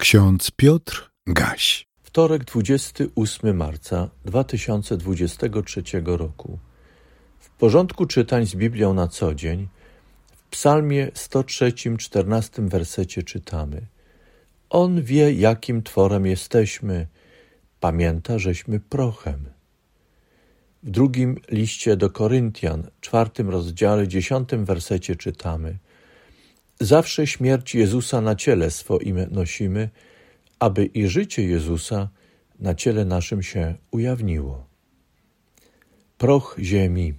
Ksiądz Piotr Gaś. Wtorek 28 marca 2023 roku. W porządku czytań z Biblią na co dzień w Psalmie 103, 14 wersecie czytamy: On wie, jakim tworem jesteśmy, pamięta, żeśmy prochem. W drugim liście do Koryntian, czwartym rozdziale, dziesiątym wersecie czytamy: Zawsze śmierć Jezusa na ciele swoim nosimy, aby i życie Jezusa na ciele naszym się ujawniło. Proch ziemi,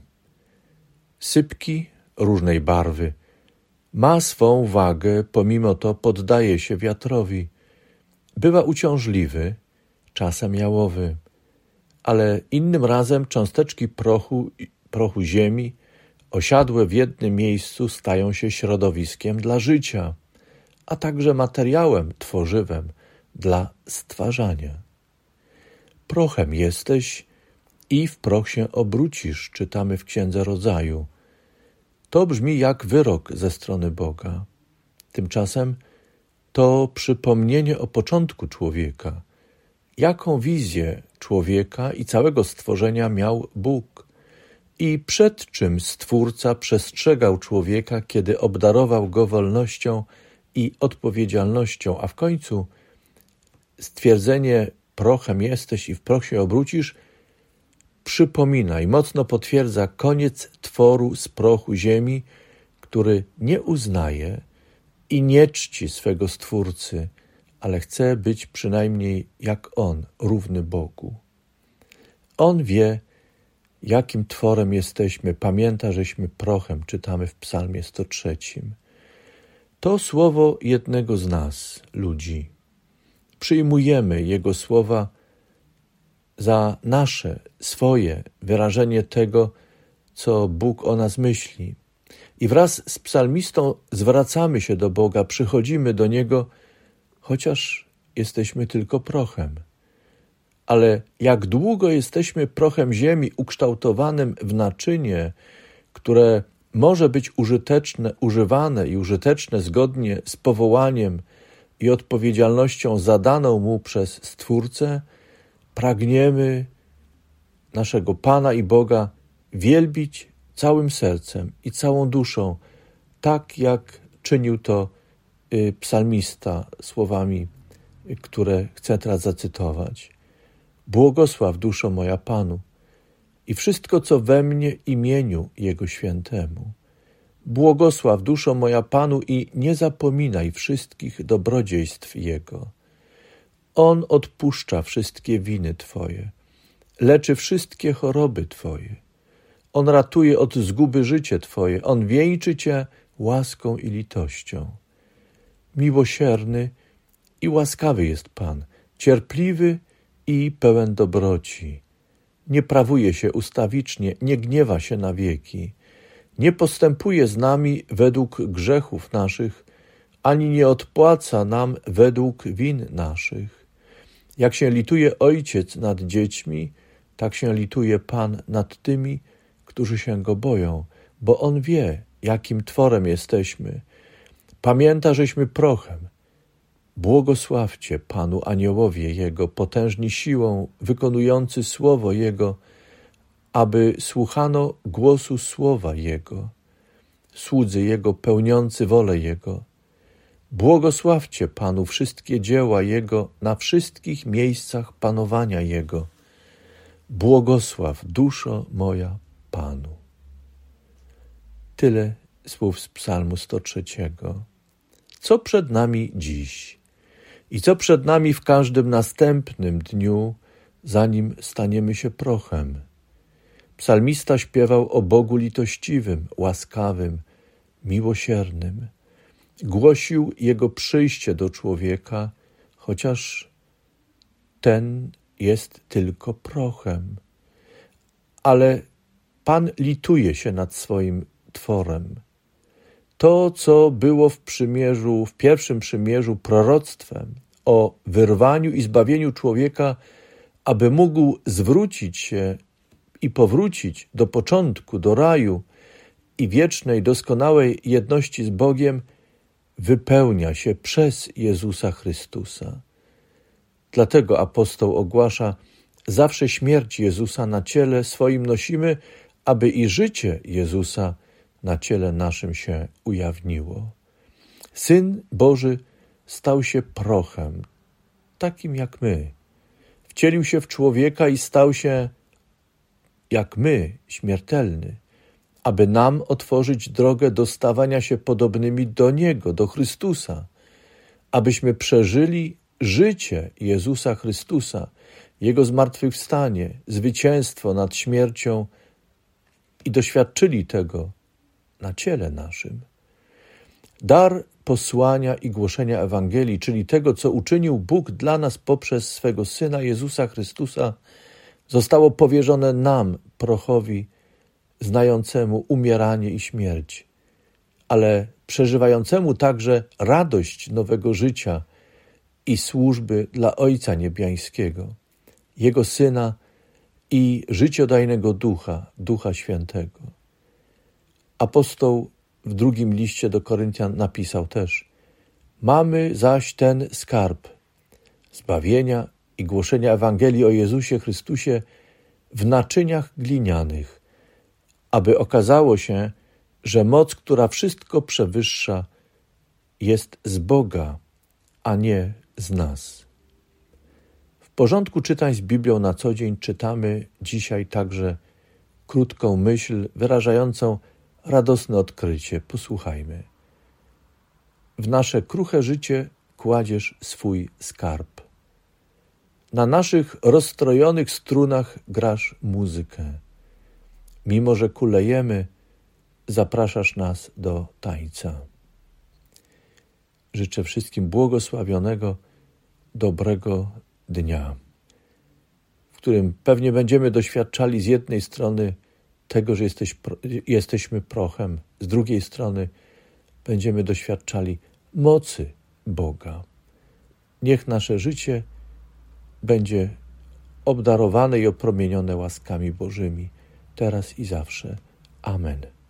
sypki różnej barwy, ma swą wagę, pomimo to poddaje się wiatrowi. Bywa uciążliwy, czasem jałowy, ale innym razem cząsteczki prochu, prochu ziemi osiadłe w jednym miejscu stają się środowiskiem dla życia, a także materiałem, tworzywem dla stwarzania. Prochem jesteś i w proch się obrócisz, czytamy w Księdze Rodzaju. To brzmi jak wyrok ze strony Boga. Tymczasem to przypomnienie o początku człowieka. Jaką wizję człowieka i całego stworzenia miał Bóg? I przed czym Stwórca przestrzegał człowieka, kiedy obdarował go wolnością i odpowiedzialnością, a w końcu stwierdzenie prochem jesteś i w proch się obrócisz, przypomina i mocno potwierdza koniec tworu z prochu ziemi, który nie uznaje i nie czci swego Stwórcy, ale chce być przynajmniej jak On, równy Bogu. On wie, jakim tworem jesteśmy, pamięta, żeśmy prochem, czytamy w Psalmie 103. To słowo jednego z nas, ludzi. Przyjmujemy Jego słowa za nasze, swoje wyrażenie tego, co Bóg o nas myśli. I wraz z psalmistą zwracamy się do Boga, przychodzimy do Niego, chociaż jesteśmy tylko prochem ale jak długo jesteśmy prochem ziemi ukształtowanym w naczynie, które może być użyteczne, używane i użyteczne zgodnie z powołaniem i odpowiedzialnością zadaną mu przez Stwórcę, pragniemy naszego Pana i Boga wielbić całym sercem i całą duszą, tak jak czynił to y, psalmista słowami, które chcę teraz zacytować. Błogosław duszo moja Panu i wszystko, co we mnie imieniu Jego świętemu. Błogosław duszo moja Panu i nie zapominaj wszystkich dobrodziejstw Jego. On odpuszcza wszystkie winy Twoje, leczy wszystkie choroby Twoje. On ratuje od zguby życie Twoje, On wieńczy Cię łaską i litością. Miłosierny i łaskawy jest Pan, cierpliwy i pełen dobroci. Nie prawuje się ustawicznie, nie gniewa się na wieki, nie postępuje z nami według grzechów naszych, ani nie odpłaca nam według win naszych. Jak się lituje ojciec nad dziećmi, tak się lituje Pan nad tymi, którzy się go boją, bo on wie, jakim tworem jesteśmy. Pamięta, żeśmy prochem, Błogosławcie Panu aniołowie Jego, potężni siłą, wykonujący słowo Jego, aby słuchano głosu słowa Jego, słudzy Jego pełniący wolę Jego. Błogosławcie Panu wszystkie dzieła Jego na wszystkich miejscach panowania Jego. Błogosław duszo moja Panu. Tyle słów z Psalmu 103. Co przed nami dziś? I co przed nami w każdym następnym dniu, zanim staniemy się prochem? Psalmista śpiewał o Bogu litościwym, łaskawym, miłosiernym. Głosił Jego przyjście do człowieka, chociaż ten jest tylko prochem. Ale Pan lituje się nad swoim tworem. To, co było w przymierzu, w pierwszym przymierzu proroctwem o wyrwaniu i zbawieniu człowieka, aby mógł zwrócić się i powrócić do początku, do raju i wiecznej, doskonałej jedności z Bogiem, wypełnia się przez Jezusa Chrystusa. Dlatego apostoł ogłasza, zawsze śmierć Jezusa na ciele swoim nosimy, aby i życie Jezusa na ciele naszym się ujawniło. Syn Boży stał się prochem, takim jak my. Wcielił się w człowieka i stał się jak my, śmiertelny, aby nam otworzyć drogę do stawania się podobnymi do Niego, do Chrystusa, abyśmy przeżyli życie Jezusa Chrystusa, Jego zmartwychwstanie, zwycięstwo nad śmiercią i doświadczyli tego na ciele naszym. Dar posłania i głoszenia Ewangelii, czyli tego, co uczynił Bóg dla nas poprzez swego Syna Jezusa Chrystusa, zostało powierzone nam, prochowi, znającemu umieranie i śmierć, ale przeżywającemu także radość nowego życia i służby dla Ojca Niebiańskiego, Jego Syna i życiodajnego Ducha, Ducha Świętego. Apostoł w drugim liście do Koryntian napisał też: Mamy zaś ten skarb zbawienia i głoszenia Ewangelii o Jezusie Chrystusie w naczyniach glinianych, aby okazało się, że moc, która wszystko przewyższa, jest z Boga, a nie z nas. W porządku czytań z Biblią na co dzień czytamy dzisiaj także krótką myśl wyrażającą radosne odkrycie. Posłuchajmy. W nasze kruche życie kładziesz swój skarb. Na naszych rozstrojonych strunach grasz muzykę. Mimo, że kulejemy, zapraszasz nas do tańca. Życzę wszystkim błogosławionego, dobrego dnia, w którym pewnie będziemy doświadczali z jednej strony tego, że jesteś, jesteśmy prochem, z drugiej strony będziemy doświadczali mocy Boga. Niech nasze życie będzie obdarowane i opromienione łaskami Bożymi, teraz i zawsze. Amen.